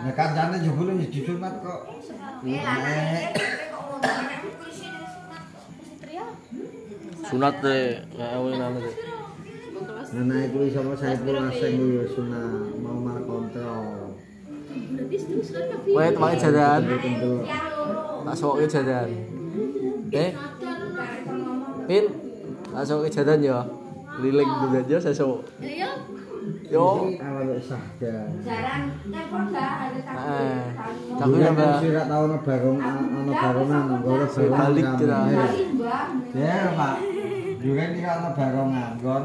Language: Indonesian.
Nah kancane jebule wis disunat kok. Eh, ngono anakmu kuwi sini sunat ewe nana deh. Anake kuwi sapa Saiful Aseng kuwi ya sunat mau malah kontrol. Kowe temake jajan, tak sokke jajan. Eh, Pin, tak sokke jajan ya. Liling dulu aja sesuk. Iya. Yo, Awak sadar. Jarang telepon tapi sih gak tau ono barong ono barongan, nggo Balik. Ya. Pak. Juga kan ono barongan.